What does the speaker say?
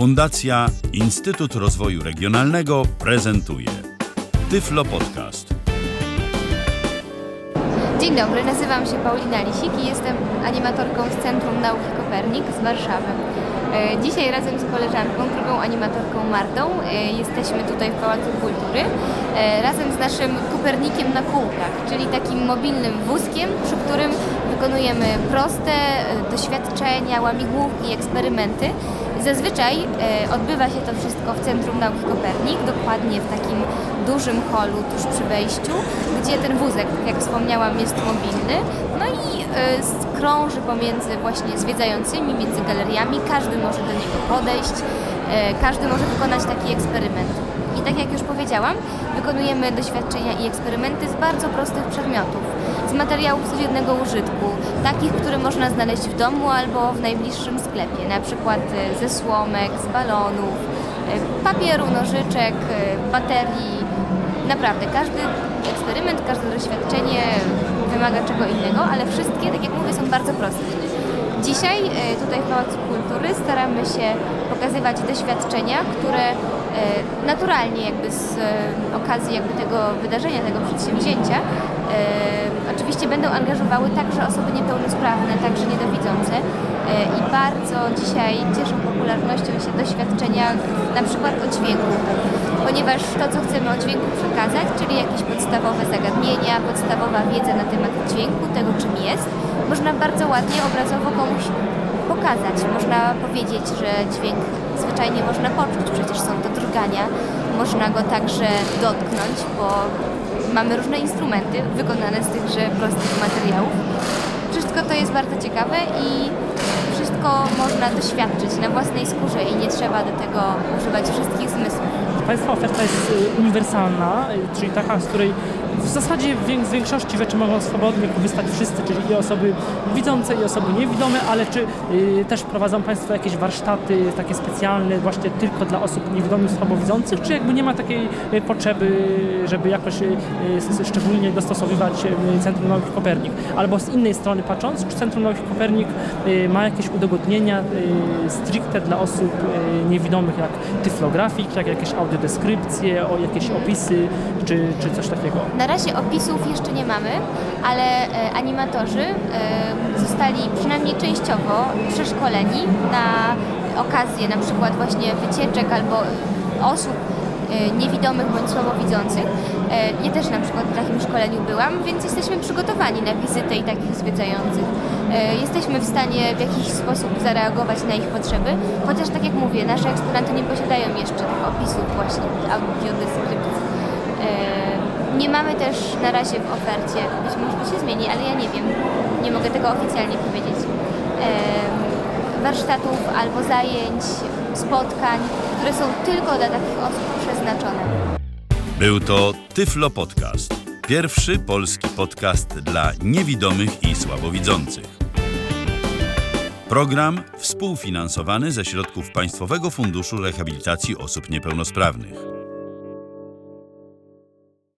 Fundacja Instytut Rozwoju Regionalnego prezentuje Tyflo Podcast. Dzień dobry, nazywam się Paulina Lisik i jestem animatorką z Centrum Nauki Kopernik z Warszawy. E, Dzisiaj razem z koleżanką, drugą animatorką Martą, e, jesteśmy tutaj w Pałacu Kultury e, razem z naszym Kopernikiem na kółkach, czyli takim mobilnym wózkiem, przy którym wykonujemy proste doświadczenia, łamigłówki, eksperymenty. Zazwyczaj e, odbywa się to wszystko w Centrum Nauki Kopernik, dokładnie w takim dużym holu tuż przy wejściu, gdzie ten wózek, jak wspomniałam, jest mobilny. No i e, krąży pomiędzy właśnie zwiedzającymi, między galeriami. Każdy może do niego podejść, e, każdy może wykonać taki eksperyment. I tak jak już powiedziałam, wykonujemy doświadczenia i eksperymenty z bardzo prostych przedmiotów, materiałów codziennego użytku, takich, które można znaleźć w domu albo w najbliższym sklepie, na przykład e, ze słomek, z balonów, e, papieru, nożyczek, e, baterii. Naprawdę, każdy eksperyment, każde doświadczenie wymaga czego innego, ale wszystkie, tak jak mówię, są bardzo proste. Dzisiaj e, tutaj w Pałacu Kultury staramy się pokazywać doświadczenia, które e, naturalnie jakby z e, okazji jakby tego wydarzenia, tego przedsięwzięcia oczywiście będą angażowały także osoby niepełnosprawne, także niedowidzące i bardzo dzisiaj cieszą popularnością się doświadczenia na przykład o dźwięku, ponieważ to co chcemy o dźwięku przekazać, czyli jakieś podstawowe zagadnienia, podstawowa wiedza na temat dźwięku, tego czym jest, można bardzo ładnie obrazowo komuś pokazać. Można powiedzieć, że dźwięk zwyczajnie można poczuć, przecież są to drgania. Można go także dotknąć, bo mamy różne instrumenty wykonane z tychże prostych materiałów. Wszystko to jest bardzo ciekawe i wszystko można doświadczyć na własnej skórze i nie trzeba do tego używać wszystkich zmysłów. Państwa oferta jest y, uniwersalna, y, czyli taka, z której w zasadzie z większości rzeczy mogą swobodnie korzystać wszyscy, czyli i osoby widzące, i osoby niewidome, ale czy y, też prowadzą Państwo jakieś warsztaty takie specjalne właśnie tylko dla osób niewidomych, słabowidzących, czy jakby nie ma takiej y, potrzeby, żeby jakoś y, y, szczególnie dostosowywać y, Centrum Nauki Kopernik? Albo z innej strony patrząc, czy Centrum Nauki Kopernik y, ma jakieś udogodnienia stricte dla osób niewidomych, jak tyflografik, jak jakieś audiodeskrypcje, o jakieś opisy, czy, czy coś takiego? Na razie opisów jeszcze nie mamy, ale e, animatorzy e, zostali przynajmniej częściowo przeszkoleni na okazję na przykład właśnie wycieczek albo osób e, niewidomych bądź słabowidzących. Ja też na przykład w takim szkoleniu byłam, więc jesteśmy przygotowani na wizytę i takich zwiedzających. Jesteśmy w stanie w jakiś sposób zareagować na ich potrzeby, chociaż tak jak mówię, nasze eksponenty nie posiadają jeszcze tych opisów właśnie audiodeskryptów. E, Nie mamy też na razie w ofercie, być może się zmieni, ale ja nie wiem, nie mogę tego oficjalnie powiedzieć, e, warsztatów albo zajęć, spotkań, które są tylko dla takich osób przeznaczone. Był to Tyflo Podcast. Pierwszy polski podcast dla niewidomych i słabowidzących. Program współfinansowany ze środków Państwowego Funduszu Rehabilitacji Osób Niepełnosprawnych.